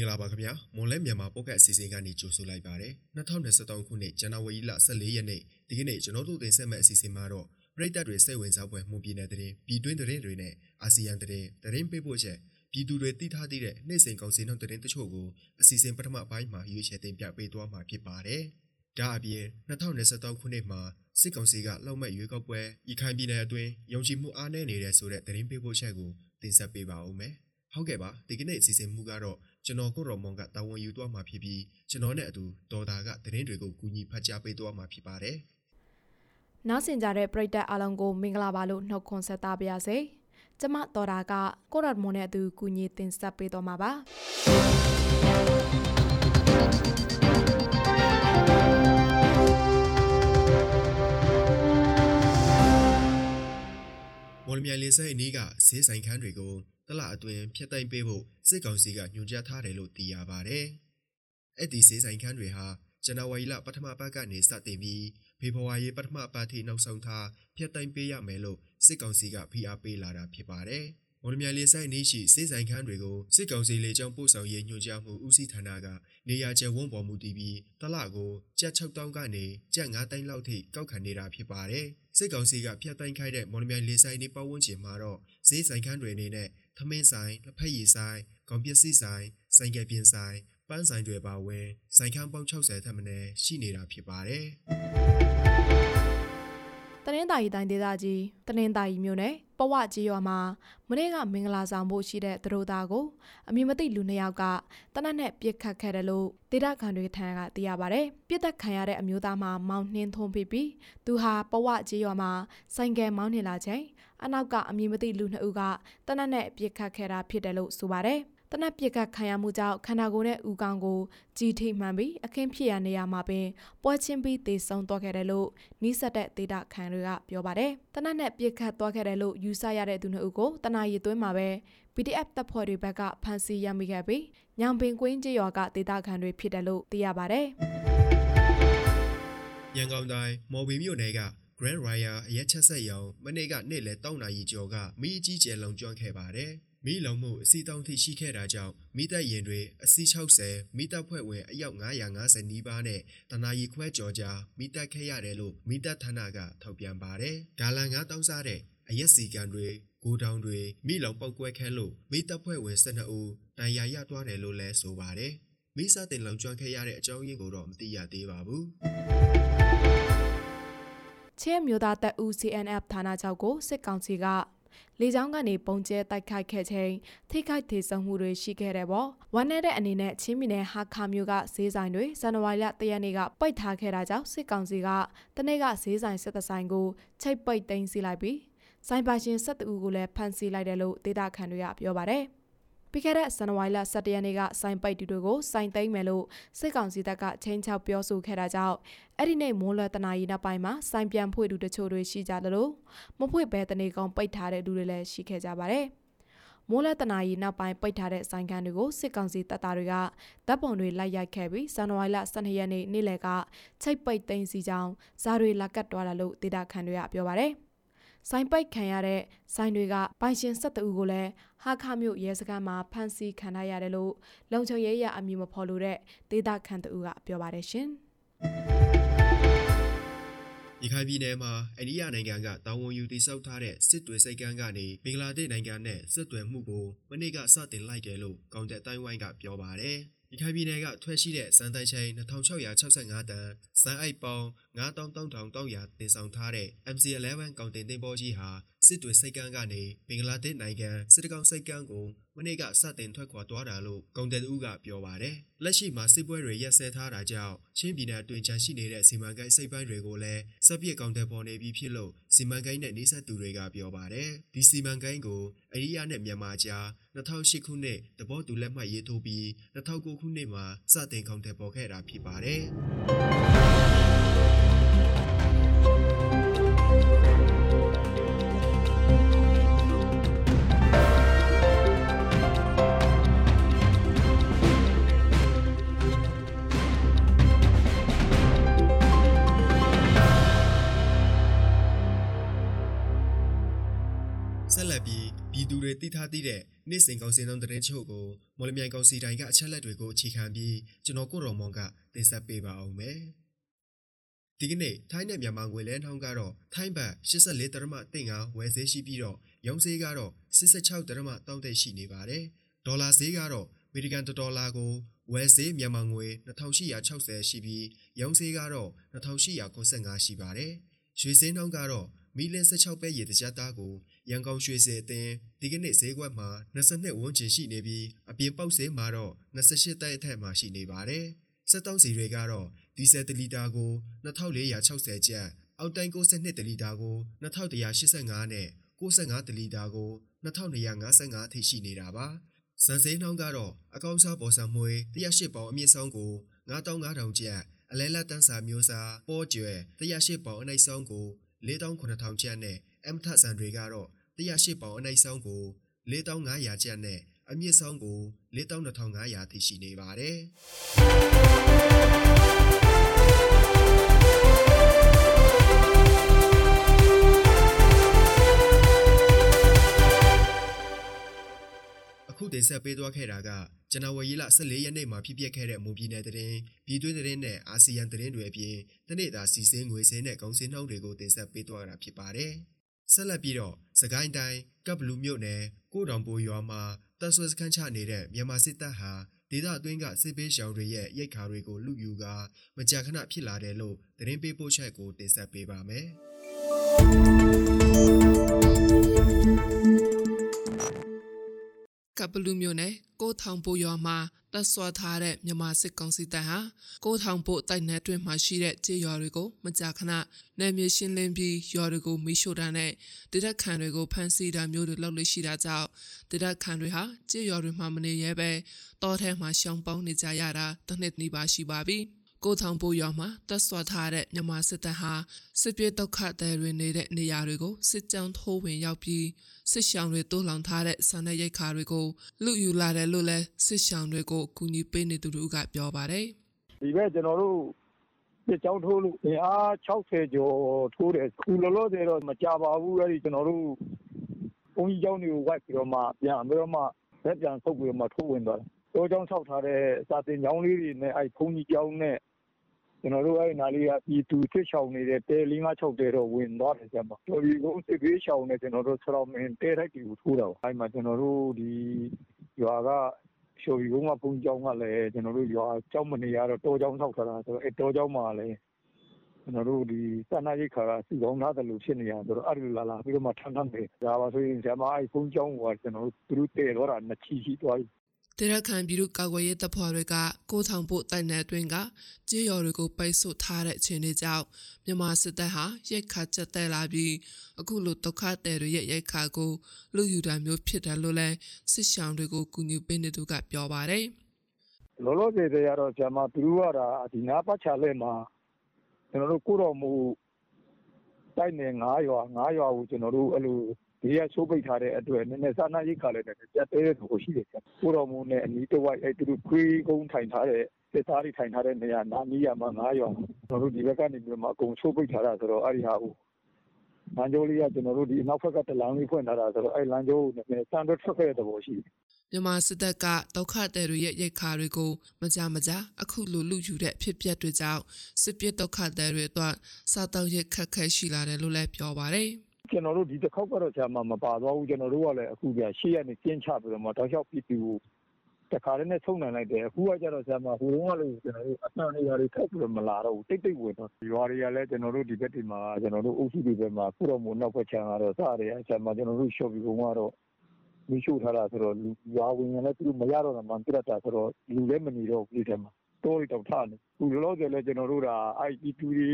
င်္ဂလာပါခင်ဗျာမွန်လဲမြန်မာပေါ့ကတ်အစီအစဉ်ကနေကြိုဆိုလိုက်ပါတယ်2023ခုနှစ်ဇန်နဝါရီလ14ရက်နေ့ဒီကနေ့ကျွန်တော်တို့တင်ဆက်မယ့်အစီအစဉ်မှာတော့ပြည်သက်တွေစိတ်ဝင်စားဖွယ်မှုပြည်နယ်သတင်းပြည်တွင်းသတင်းတွေနဲ့အာဆီယံသတင်းသတင်းပေးပို့ချက်ပြည်သူတွေသိထားသည့်တဲ့နေ့စဉ်ကောင်စီနှုတ်သတင်းတချို့ကိုအစီအစဉ်ပထမပိုင်းမှာရွေးချယ်တင်ပြပေးသွားမှာဖြစ်ပါတယ်ဒါအပြင်2023ခုနှစ်မှာစစ်ကောင်စီကလောက်မဲ့ရွေးကောက်ပွဲဤခိုင်ပြည်နယ်အတွင်းယုံကြည်မှုအားနည်းနေတဲ့ဆိုတဲ့သတင်းပေးပို့ချက်ကိုတင်ဆက်ပေးပါဦးမယ်ဟုတ်ကဲ့ပါဒီကနေ့အစီအစဉ်မူကတော့ ကျွန်တော်ကိုရော်မွန်ကတာဝန်ယူသွားမှာဖြစ်ပြီးကျွန်တော်နဲ့အတူဒေါ်တာကသတင်းတွေကိုကူညီဖတ်ကြားပေးသွားမှာဖြစ်ပါတယ်။နောက်ဆင်ကြတဲ့ပရိသတ်အားလုံးကိုမင်္ဂလာပါလို့နှုတ်ခွန်းဆက်သပါရစေ။ကျမဒေါ်တာကကိုရော်မွန်နဲ့အတူကူညီတင်ဆက်ပေးသွားမှာပါ။မော်လမြိုင်လေးဆိုင်အနီးကဈေးဆိုင်ခန်းတွေကိုတလအတွင်းဖျက်သိမ်းပေးဖို့ စစ်ကောင်စီကညွှန်ကြားထားတယ်လို့သိရပါတယ်။အဲ့ဒီဈေးဆိုင်ခန်းတွေဟာဇန်နဝါရီလပထမပတ်ကနေစတင်ပြီးဖေဖော်ဝါရီပထမပတ်ထိနောက်ဆုံးထားဖျက်သိမ်းပေးရမယ်လို့စစ်ကောင်စီကဖိအားပေးလာတာဖြစ်ပါတယ်။ မော်လမြိုင်လေးဆိုင်နေရှိစေဆိုင်ခန်းတွေကိုစစ်ကောင်စီလေကြောင်းပို့ဆောင်ရေးညွှန်ကြားမှုဦးစီးဌာနကနေရာကျဝန်းပေါ်မူတည်ပြီးတလကိုကျပ်6000ကနေကျပ်9သိန်းလောက်ထိကောက်ခံနေတာဖြစ်ပါတယ်။စစ်ကောင်စီကဖျက်သိမ်းခိုင်းတဲ့မော်လမြိုင်လေးဆိုင်နေပတ်ဝန်းကျင်မှာတော့ဈေးဆိုင်ခန်းတွေအနေနဲ့ထမင်းဆိုင်လက်ဖက်ရည်ဆိုင်ကောင်ပစ္စည်းဆိုင်ဆိုင်ကယ်ပြင်ဆိုင်ပန်းဆိုင်တွေပါဝင်ဆိုင်ခန်းပေါင်း60ထက်မနည်းရှိနေတာဖြစ်ပါတယ်တနင်္သာရီတိုင်းဒေသကြီးတနင်္သာရီမြို့နယ် ပဝကြီးရွာမှာမနေ့ကမင်္ဂလာဆောင်ဖို့ရှိတဲ့သူတို့သားကိုအမည်မသိလူနှစ်ယောက်ကတနက်နဲ့ပြစ်ခတ်ခဲ့တယ်လို့ဒေသခံတွေထံကသိရပါဗျ။ပြစ်သက်ခံရတဲ့အမျိုးသားမှာမောင်နှင်းထုံးပြီးပြီးသူဟာပဝကြီးရွာမှာဆိုင်ကယ်မောင်းနေလာချိန်အနောက်ကအမည်မသိလူနှစ်ဦးကတနက်နဲ့ပြစ်ခတ်ခဲ့တာဖြစ်တယ်လို့ဆိုပါတယ်။ တနက်ပြစ်ကခံရမှုကြောင့်ခန္ဓာကိုယ်နဲ့ဦးခေါင်းကိုကြီးထိမှန်ပြီးအခင်းဖြစ်ရနေရမှာပင်ပွဲချင်းပြီးသေဆုံးသွားခဲ့တယ်လို့နီးစပ်တဲ့ဒေတာခံတွေကပြောပါတယ်။တနက်နဲ့ပြစ်ခတ်သွားခဲ့တယ်လို့ယူဆရတဲ့သူနှစ်ဦးကိုတနအီသွင်းမှာပဲ PDF တပ်ဖွဲ့တွေဘက်ကဖမ်းဆီးရမိခဲ့ပြီးညောင်ပင်ကွင်းကျေးရွာကဒေတာခံတွေဖြစ်တယ်လို့သိရပါတယ်။ရန်ကုန်တိုင်းမော်ဘီမြို့နယ်က Grand Royal အရက်ချက်ဆက်ရောင်မနေ့ကနေ့လယ်3နာရီကျော်ကမိအကြီးကျယ်လုံကျွမ်းခဲ့ပါတယ်။ မိလုံမှုအစီတောင်းထိရှိခဲ့တာကြောင့်မိသက်ရင်တွေအစီ60မိသက်ဖွဲ့ဝင်အယောက်950နီးပါးနဲ့တနာရီခွဲကျော်ကြာမိသက်ခဲ့ရတယ်လို့မိသက်ဌာနကထုတ်ပြန်ပါတယ်။ဂါလန်9တောင်းစားတဲ့အရက်စီကန်တွေဂိုတောင်တွေမိလုံပောက်ကွဲခဲလို့မိသက်ဖွဲ့ဝင်12ဦးတန်ရာရသွားတယ်လို့လည်းဆိုပါတယ်။မိစားတင်လုံကျွမ်းခဲ့ရတဲ့အကြောင်းရင်းကိုတော့မသိရသေးပါဘူး။ချင်းမျိုးသားတပ်ဦး CNF ဌာနချုပ်ကိုစစ်ကောင်စီက လေကြောင်းကနေပုံကျဲတိုက်ခိုက်ခဲ့ချိန်ထိခိုက်ဒေဆုံးမှုတွေရှိခဲ့တဲ့ပေါ့ဝမ်းနေတဲ့အနေနဲ့ချင်းမီနယ်ဟာခါမျိုးကဈေးဆိုင်တွေဇန်နဝါရီလ၁ရက်နေ့ကပိတ်ထားခဲ့တာကြောင့်စစ်ကောင်စီကတနေ့ကဈေးဆိုင်စစ်တဆိုင်ကိုချိတ်ပိတ်သိမ်းစီလိုက်ပြီးဆိုင်ပါရှင်၁၁ဦးကိုလည်းဖမ်းဆီးလိုက်တယ်လို့ဒေတာခန်တွေကပြောပါတယ် ပြီးခဲ့တဲ့ဇန်နဝါရီလ17ရက်နေ့ကစိုင်းပိတ်တူတွေကိုစိုင်းသိမ်းမယ်လို့စစ်ကောင်စီတပ်ကချင်းချောက်ပြောဆိုခဲ့တာကြောင့်အဲ့ဒီနေ့မိုးလွယ်တနာရီနောက်ပိုင်းမှာစိုင်းပြန်ဖွေတူတချို့တွေရှိကြတယ်လို့မဖွေဘဲတနေကောင်ပိတ်ထားတဲ့လူတွေလည်းရှိခဲ့ကြပါတယ်မိုးလက်တနာရီနောက်ပိုင်းပိတ်ထားတဲ့ဆိုင်ကန်တွေကိုစစ်ကောင်စီတပ်သားတွေကတပ်ပုံတွေလိုက်ရိုက်ခဲ့ပြီးဇန်နဝါရီလ12ရက်နေ့နေ့လယ်ကချိတ်ပိတ်သိမ်းစီကြောင်းဇာတွေလက်ကတ်သွားတာလို့ဒေတာခန်တွေကပြောပါတယ်။ ဆိုင်ပိုက်ခံရတဲ့ဆိုင်တွေကပိုင်ရှင်7ဦးကိုလည်းဟာခမြို့ရဲစခန်းမှာဖမ်းဆီးခံထားရတယ်လို့လုံချုံရဲရအမည်မဖော်လို့တဲ့ဒေသခံတဦးကပြောပါတယ်ရှင်။ရခိုင်ပြည်နယ်မှာအိန္ဒိယနိုင်ငံကတာဝန်ယူတည်ဆောက်ထားတဲ့စစ်တွေစိတ်ကမ်းကနေဘင်္ဂလားဒေ့ရှ်နိုင်ငံနဲ့စစ်တွေမှုကိုမနေ့ကစတင်လိုက်တယ်လို့ကောင်တဲ့တိုင်းဝိုင်းကပြောပါတယ်။ရ ခိုင်ပြည်နယ်ကထွက်ရှိတဲ့စံတိုင်ချိန်2665တန်စံအိုက်ပေါင်း9300တင်ဆောင်ထားတဲ့ MC11 ကောင်တင်တင်ပေါ်ကြီးဟာ စစ်တွေစိတ်ကမ်းကနေဘင်္ဂလားဒေ့ရှ်နိုင်ငံစစ်တကောင်းစိတ်ကမ်းကိုမနေ့ကစတင်ထွက်ခွာသွားတာလို့ကုန်တယ်ဦးကပြောပါတယ်။လက်ရှိမှာစစ်ပွဲတွေရက်စဲထားတာကြောင့်ချင်းပြည်နယ်အတွင်းချန်ရှိနေတဲ့စီမံကိန်းစိတ်ပိုင်းတွေကိုလည်းစက်ပြစ်ကောင်တယ်ပေါ်နေပြီဖြစ်လို့စီမံကိန်းနဲ့နှိစက်သူတွေကပြောပါတယ်။ဒီစီမံကိန်းကိုအိန္ဒိယနဲ့မြန်မာကြား2008ခုနှစ်တဘောတူလက်မှတ်ရေးထိုးပြီး2009ခုနှစ်မှာစတင်ကောင်တယ်ပေါ်ခဲ့တာဖြစ်ပါတယ်။ တွေသိထားသည့်တဲ့နေ့စဉ်ကောင်စီနှုန်းသတင်းချုပ်ကိုမော်လမြိုင်ကောင်စီတိုင်းကအချက်လက်တွေကိုအခြေခံပြီးကျွန်တော်ကိုရော်မွန်ကတင်ဆက်ပေးပါအောင်မယ်။ဒီကနေ့ထိုင်းနဲ့မြန်မာငွေလဲနှောင်းကတော့ထိုင်းဘတ်84.35ဝယ်ဈေးရှိပြီးတော့ရောင်းဈေးကတော့86.3ရှိနေပါတယ်။ဒေါ်လာဈေးကတော့အမေရိကန်ဒေါ်လာကိုဝယ်ဈေးမြန်မာငွေ2860ရှိပြီးရောင်းဈေးကတော့2895ရှိပါတယ်။ရွှေဈေးနှုန်းကတော့မီလန်16ပဲရေတကြက်သားကို ရန်ကုန်ရွှေစည်အသင်းဒီကနေ့ဈေးကွက်မှာ22ဝန်းကျင်ရှိနေပြီးအပြင်ပေါက်ဈေးမှာတော့28တိုက်အထက်မှာရှိနေပါတယ်။စက်တောင်းစီတွေကတော့ဒီဇယ်တလီတာကို2460ကျပ်အောက်တိုင်း62တလီတာကို2185နဲ့65တလီတာကို2255အထိရှိနေတာပါ။စံစိမ်းနှောင်းကတော့အကောင့်စားပေါ်ဆံမွေ108ပေါင်အမြင့်ဆုံးကို9500ကျပ်အလဲလက်တန်းစာမျိုးစားပေါ်ကျွဲ108ပေါင်အနိုင်ဆုံးကို4900ကျပ်နဲ့အမထဆန်တွေကတော့ 108ပေါင်အနိုင်ဆုံးကို4500ကျပ်နဲ့အမြင့်ဆုံးကို42,500ထိရှိနေပါတယ်အခုတင်ဆက်ပေးသွားခဲ့တာကဇန်နဝါရီလ14ရက်နေ့မှာဖြစ်ပျက်ခဲ့တဲ့မွန်ပြည်နယ်တရင်ပြည်တွင်းတရင်နဲ့အာဆီယံတရင်တွေအပြင်တနေ့တာစီစင်းငွေစင်းနဲ့ကုန်စည်နှုန်းတွေကိုတင်ဆက်ပေးသွားတာဖြစ်ပါတယ်။ ဆက်လက်ပြီးတော့စကိုင်းတိုင်းကပ်ဘလူးမြို့နယ်ကိုတောင်ပိုရွာမှာတပ်ဆွဲစခန်းချနေတဲ့မြန်မာစစ်တပ်ဟာဒေသအတွင်းကစစ်ပေးရှောင်တွေရဲ့ရိတ်ခါတွေကိုလူယူကာမကြာခဏဖြစ်လာတယ်လို့သတင်းပေးပို့ချက်ကိုတင်ဆက်ပေးပါမယ် ကပလူမျိုးနဲ့ကိုထောင်ပိုရွာမှာတပ်ဆွာထားတဲ့မြန်မာစစ်ကောင်စီတပ်ဟာကိုထောင်ပိုတိုက်နယ်တွင်မှရှိတဲ့ကြေးရွာတွေကိုမကြာခဏနယ်မြေရှင်းလင်းပြီးရွာတွေကိုမိရှို့တာနဲ့ဒေသခံတွေကိုဖမ်းဆီးတာမျိုးတွေလုပ်လို့ရှိတာကြောင့်ဒေသခံတွေဟာကြေးရွာတွေမှာမနေရဲပဲတောထဲမှာရှောင်ပေါင်းနေကြရတာတစ်နှစ်နီးပါးရှိပါပြီ။ ကိုထောင်ပိုရွာမှာတပ်ဆွာထားတဲ့မြန်မာစစ်တပ်ဟာစစ်ပြေးဒုက္ခသည်တွေနေတဲ့နေရာတွေကိုစစ်ကြောင်းထိုးဝင်ရောက်ပြီးစစ်ရှောင်တွေတိုးလောင်ထားတဲ့ဆန်တဲ့ရိတ်ခါတွေကိုလူယူလာတယ်လို့လဲစစ်ရှောင်တွေကိုကူညီပေးနေသူတို့ကပြောပါတယ်ဒီဘက်ကျွန်တော်တို့စစ်ကြောင်းထိုးလို့အင်အား60ကျော်ထိုးတယ်ခုလောလောဆယ်တော့မကြပါဘူးအဲ့ဒီကျွန်တော်တို့ဘုန်းကြီးကျောင်းတွေကိုဝိုက်ပြီးတော့မှပြန်ပြီးတော့မှလက်ပြန်ဆုပ်ပြီးတော့မှထိုးဝင်သွားတယ်တောကျောင်းဆောက်ထားတဲ့စာတင်ကျောင်းလေးတွေနဲ့အဲ့ဘုန်းကြီးကျောင်းနဲ့ ကျွန်တော်တို့အဲ့နားလေးကပြည်သူစစ်ရှောင်နေတဲ့တဲ၄၅6တဲတော့ဝင်သွားတယ်ကျမတော်ဒီကုန်းစစ်ဘေးရှောင်နေကျွန်တော်တို့ဆရာမင်းတဲထိုက်တီကိုထိုးတာအဲ့မှာကျွန်တော်တို့ဒီရွာကရှော်ဒီကုန်းကဘုန်းကြီးကျောင်းကလည်းကျွန်တော်တို့ရွာကျောင်းမနေရတော့တောကျောင်းဆောက်ထားတာဆိုတော့အဲ့တောကျောင်းမှာလည်းကျွန်တော်တို့ဒီစန္ဒရိတ်ခါကစီကောင်းသားတယ်လို့ဖြစ်နေရဆိုတော့အဲ့လိုလာလာပြီးတော့မှထမ်းထမ်းနေဒါပါဆိုရင်ဆရာမအဲ့ဘုန်းကျောင်းကကျွန်တော်တို့သူတို့တဲတော့တာနှစ်ချီရှိသွားပြီ ဒေရခံပြည်သူ့ကာကွယ်ရေးတပ်ဖွဲ့တွေကကိုထောင်ပို့တိုက်နယ်အတွင်းကကြေးရော်တွေကိုပိတ်ဆို့ထားတဲ့အခြေအနေကြောင့်မြန်မာစစ်တပ်ဟာရိတ်ခါကျက်တဲ့လာပြီးအခုလိုဒုက္ခသည်တွေရဲ့ရိတ်ခါကိုလူယူတာမျိုးဖြစ်တယ်လို့လဲစစ်ရှောင်တွေကိုကူညီပေးနေသူကပြောပါတယ်လောလောဆယ်တည်းကတော့ဆရာမသူတို့ကဒါဒီနားပတ်ချလဲမှာကျွန်တော်တို့ကိုတော်မူတိုက်နေ9ရွာ9ရွာကိုကျွန်တော်တို့အဲ့လို ဒီရချိုးပိတ်ထားတဲ့အတွက်နည်းနည်းစာနာရိတ်ခါလည်းပြတ်သေးတဲ့ကိုရှိတယ်ဆရာကိုတော်မူနဲ့အနီးတစ်ဝိုက်အဲ့သူတို့ခွေးကုန်းထိုင်ထားတဲ့စစ်သားတွေထိုင်ထားတဲ့နေရာနားနီးရမှာ9ရွာကျွန်တော်တို့ဒီဘက်ကနေပြီးတော့အကုန်ချိုးပိတ်ထားတာဆိုတော့အဲ့ဒီဟာကိုလမ်းကျိုးလေးကကျွန်တော်တို့ဒီနောက်ဘက်ကတလမ်းလေးဖွင့်ထားတာဆိုတော့အဲ့လမ်းကျိုးကိုနည်းနည်းစံတော့ထွက်ခဲ့တဲ့သဘောရှိတယ်မြန်မာစစ်တပ်ကဒုက္ခသည်တွေရဲ့ရိတ်ခါတွေကိုမကြမကြအခုလိုလူယူတဲ့ဖြစ်ပျက်တွေကြောင့်စစ်ပစ်ဒုက္ခသည်တွေအတွက်စားတောက်ရိတ်ခက်ခဲရှိလာတယ်လို့လည်းပြောပါတယ် ကျွန်တော်တို့ဒီတစ်ခေါက်ကတော့ဆရာမမပါသွားဘူးကျွန်တော်တို့ကလည်းအခုပြရှေ့ရနေကျင်းချပြီးတော့မှတောက်လျှောက်ပြည်သူကိုတခါတည်းနဲ့ဆုံးနိုင်လိုက်တယ်အခုကကျတော့ဆရာမဟိုတုန်းကလို့ကျွန်တော်တို့အမှန်နေရာတွေထပ်ပြီးတော့မလာတော့ဘူးတိတ်တိတ်ဝင်တော့ရွာတွေကလည်းကျွန်တော်တို့ဒီဘက်တွေမှာကျွန်တော်တို့အုပ်စုတွေဘက်မှာခုတော့မို့နောက်ဘက်ချမ်းကတော့စရတယ်ဆရာမကျွန်တော်တို့ရှော့ပြီးကုန်ကတော့မိရှုထားတာဆိုတော့လူရွာဝင်ရင်လည်းသူတို့မရတော့တာမှပြတ်တာဆိုတော့လူလည်းမနေတော့ဘူးဒီထဲမှာတိုးရီတောင်ထားနေခုလောလောဆယ်လည်းကျွန်တော်တို့ဒါ IPP တွေ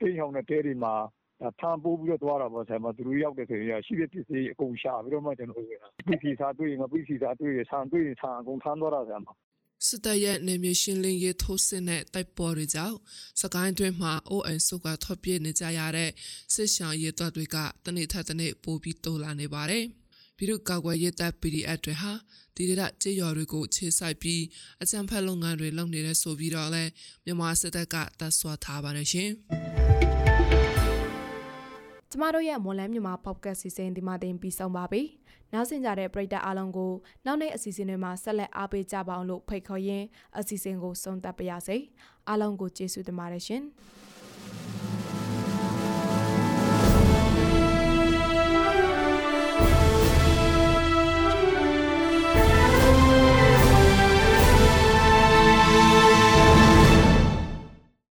တိတ်ဟောင်းတဲ့တဲတွေမှာ ဒါဖမ်းပိုးပြီးတော့သွားတာပေါ့ဆရာမသူတို့ရောက်တဲ့ဆိုရင်ရှိတဲ့ပစ္စည်းအကုန်ရှာပြီးတော့မှကျွန်တော်တို့ကပစ္စည်းစားတွေ့ရင်ပစ္စည်းစားတွေ့ရဆန်တွေ့ရင်ဆန်အကုန်ထမ်းသွားတာဆရာမစစ်တပ်ရဲ့နေမြေရှင်းလင်းရေးထိုးစစ်နဲ့တိုက်ပွဲတွေကြောင့်စကိုင်းတွင်းမှာအိုအန်စုကထွက်ပြေးနေကြရတဲ့စစ်ရှောင်ရေးတပ်တွေကတနေ့ထက်တနေ့ပိုပြီးတိုးလာနေပါတယ်။ပြည်သူ့ကာကွယ်ရေးတပ် PDF တွေဟာဒီဒေသကြေးရွာတွေကိုခြေဆိုင်ပြီးအကြံဖက်လုပ်ငန်းတွေလုပ်နေတဲ့ဆိုပြီးတော့လဲမြန်မာစစ်တပ်ကတပ်ဆွာထားပါတယ်ရှင်။ ကျမတို့ရဲ့မွန်လန်းမြန်မာ podcast စီစဉ်ဒီမှာတင်ပြီးဆုံးပါပြီ။နောက်ဆင်ကြတဲ့ပရိသတ်အားလုံးကိုနောက်နေ့အစီအစဉ်တွေမှာဆက်လက်အားပေးကြပါအောင်လို့ဖိတ်ခေါ်ရင်းအစီအစဉ်ကိုဆုံးသက်ပါရစေ။အားလုံးကိုကျေးဇူးတင်ပါတယ်ရှင်။